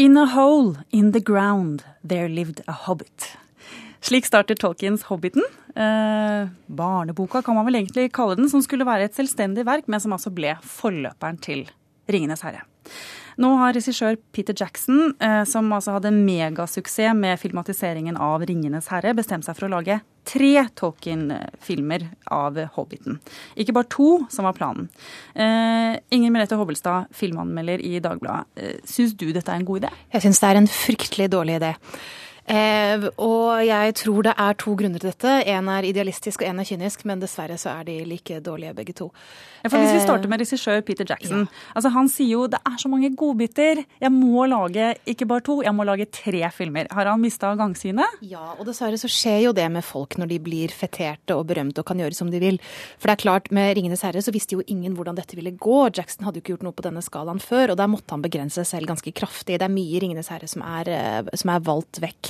In a hole in the ground there lived a hobbit. Slik starter Tolkiens Hobbiten. Eh, barneboka kan man vel egentlig kalle den, som skulle være et selvstendig verk, men som altså ble forløperen til Ringenes herre. Nå har regissør Peter Jackson, eh, som altså hadde megasuksess med filmatiseringen av Ringenes herre, bestemt seg for å lage tre Tolkien-filmer av Hobbiten. Ikke bare to, som var planen. Uh, Inger Merete Hobbelstad, filmanmelder i Dagbladet. Uh, Syns du dette er en god idé? Jeg syns det er en fryktelig dårlig idé. Eh, og jeg tror det er to grunner til dette. En er idealistisk og en er kynisk, men dessverre så er de like dårlige begge to. Ja, for Hvis vi starter med regissør Peter Jackson. Ja. altså Han sier jo det er så mange godbiter. Jeg må lage ikke bare to, jeg må lage tre filmer. Har han mista gangsynet? Ja, og dessverre så skjer jo det med folk når de blir feterte og berømte og kan gjøre som de vil. For det er klart, med 'Ringenes herre' så visste jo ingen hvordan dette ville gå. Jackson hadde jo ikke gjort noe på denne skalaen før, og der måtte han begrense seg selv ganske kraftig. Det er mye 'Ringenes herre' som er, eh, som er valgt vekk.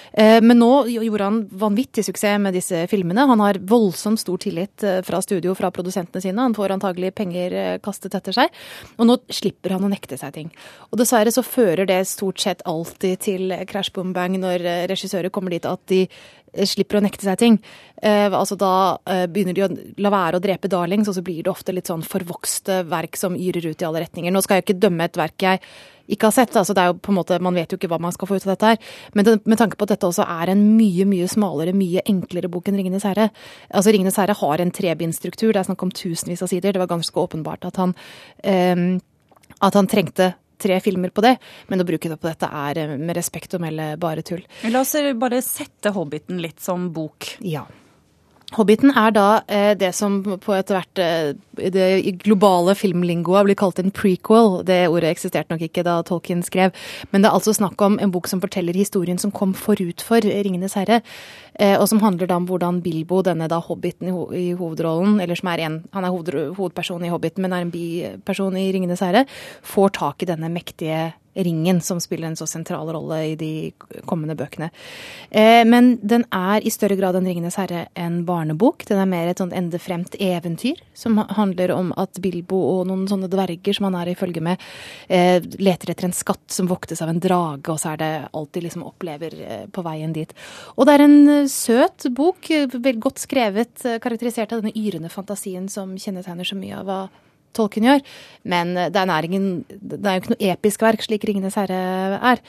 men nå gjorde han vanvittig suksess med disse filmene. Han har voldsomt stor tillit eh, fra studio, fra produsentene sine. Han får antagelig penger eh, kastet etter seg. Og nå slipper han å nekte seg ting. Og dessverre så fører det stort sett alltid til crash boom bang når regissører kommer dit at de slipper å nekte seg ting. Eh, altså Da eh, begynner de å la være å drepe darlings, og så blir det ofte litt sånn forvokste verk som yrer ut i alle retninger. Nå skal jeg ikke dømme et verk jeg ikke har sett. altså det er jo på en måte, Man vet jo ikke hva man skal få ut av dette her. Men det, med tanke på at dette også er en mye mye smalere, mye enklere bok enn 'Ringenes herre'. Altså 'Ringenes herre' har en trebindstruktur, det er snakk om tusenvis av sider. Det var ganske åpenbart at han, eh, at han trengte tre filmer på det, men å bruke det på dette er eh, med respekt å melde bare tull. La oss bare sette 'Hobbiten' litt som bok. Ja. Hobbiten er da eh, det som på etter hvert eh, det globale filmlingoet blir kalt en prequel. Det ordet eksisterte nok ikke da Tolkien skrev. Men det er altså snakk om en bok som forteller historien som kom forut for 'Ringenes herre'. Eh, og som handler da om hvordan Bilbo, denne da hobbiten i, ho i hovedrollen, eller som er en Han er hoved hovedperson i 'Hobbiten', men er en biperson i 'Ringenes herre', får tak i denne mektige ringen, som spiller en så sentral rolle i de kommende bøkene. Eh, men den er i større grad enn 'Ringenes herre' en barnebok. Den er mer et sånt endefremt eventyr, som handler om at Bilbo og noen sånne dverger som han er i følge med, eh, leter etter en skatt som voktes av en drage, og så er det alt de liksom opplever eh, på veien dit. Og det er en søt bok, vel godt skrevet, karakterisert av denne yrende fantasien som kjennetegner så mye av hva Tolkien gjør. Men det er, næringen, det er jo ikke noe episk verk, slik 'Ringenes herre' er.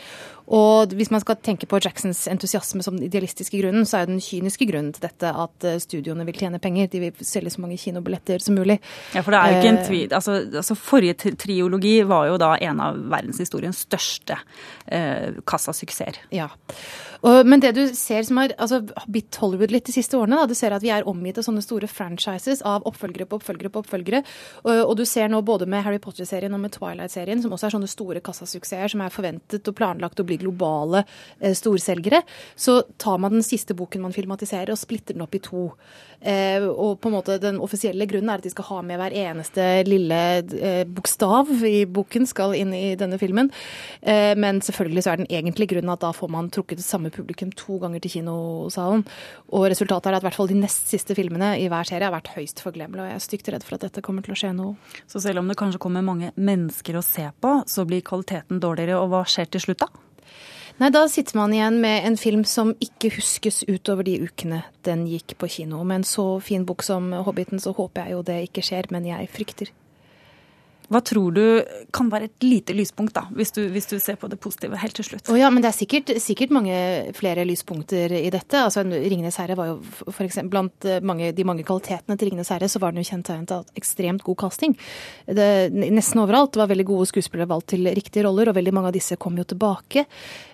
Og hvis man skal tenke på Jacksons entusiasme som den idealistiske grunnen, så er den kyniske grunnen til dette at eh, studioene vil tjene penger. De vil selge så mange kinobilletter som mulig. Ja, for det er jo ikke en eh, tvil. Altså, altså Forrige triologi var jo da en av verdenshistoriens største eh, kassasuksesser. Ja. Og, men det du ser som har altså, bitt Hollywood litt de siste årene, da, du ser at vi er omgitt av sånne store franchises av oppfølgere på oppfølgere på oppfølgere. Og, og du ser nå både med Harry Potter-serien og med Twilight-serien, som også er sånne store kassasuksesser som er forventet og planlagt å bli globale eh, storselgere, så tar man den siste boken man filmatiserer og splitter den opp i to. Eh, og på en måte den offisielle grunnen er at de skal ha med hver eneste lille eh, bokstav i boken skal inn i denne filmen. Men selvfølgelig så er den egentlige grunnen at da får man trukket det samme publikum to ganger til kinosalen. Og resultatet er at i hvert fall de nest siste filmene i hver serie har vært høyst forglemmelige. Og jeg er stygt redd for at dette kommer til å skje nå. Så selv om det kanskje kommer mange mennesker å se på, så blir kvaliteten dårligere. Og hva skjer til slutt da? Nei, da sitter man igjen med en film som ikke huskes utover de ukene den gikk på kino. Med en så fin bok som 'Hobbiten' så håper jeg jo det ikke skjer, men jeg frykter. Hva tror du kan være et lite lyspunkt, da, hvis du, hvis du ser på det positive helt til slutt? Oh ja, men Det er sikkert, sikkert, mange flere lyspunkter i dette. Altså, 'Ringenes herre' var jo for eksempel, blant mange, de mange kvalitetene til 'Ringenes herre', så var den jo kjennetegnet av ekstremt god casting. Det, nesten overalt var veldig gode skuespillere valgt til riktige roller, og veldig mange av disse kom jo tilbake.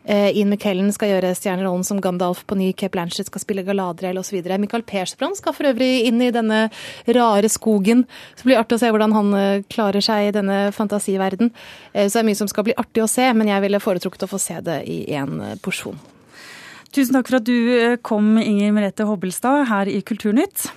Eh, Ian McKellen skal gjøre stjernerollen som Gandalf på ny, Cape Lanchett skal spille Galadriel osv. Michael Persbrandt skal for øvrig inn i denne rare skogen. Så det blir artig å se hvordan han eh, klarer seg i denne fantasiverden. Eh, så det er mye som skal bli artig å se, men jeg ville foretrukket å få se det i én eh, porsjon. Tusen takk for at du eh, kom, Inger Merete Hobbelstad, her i Kulturnytt.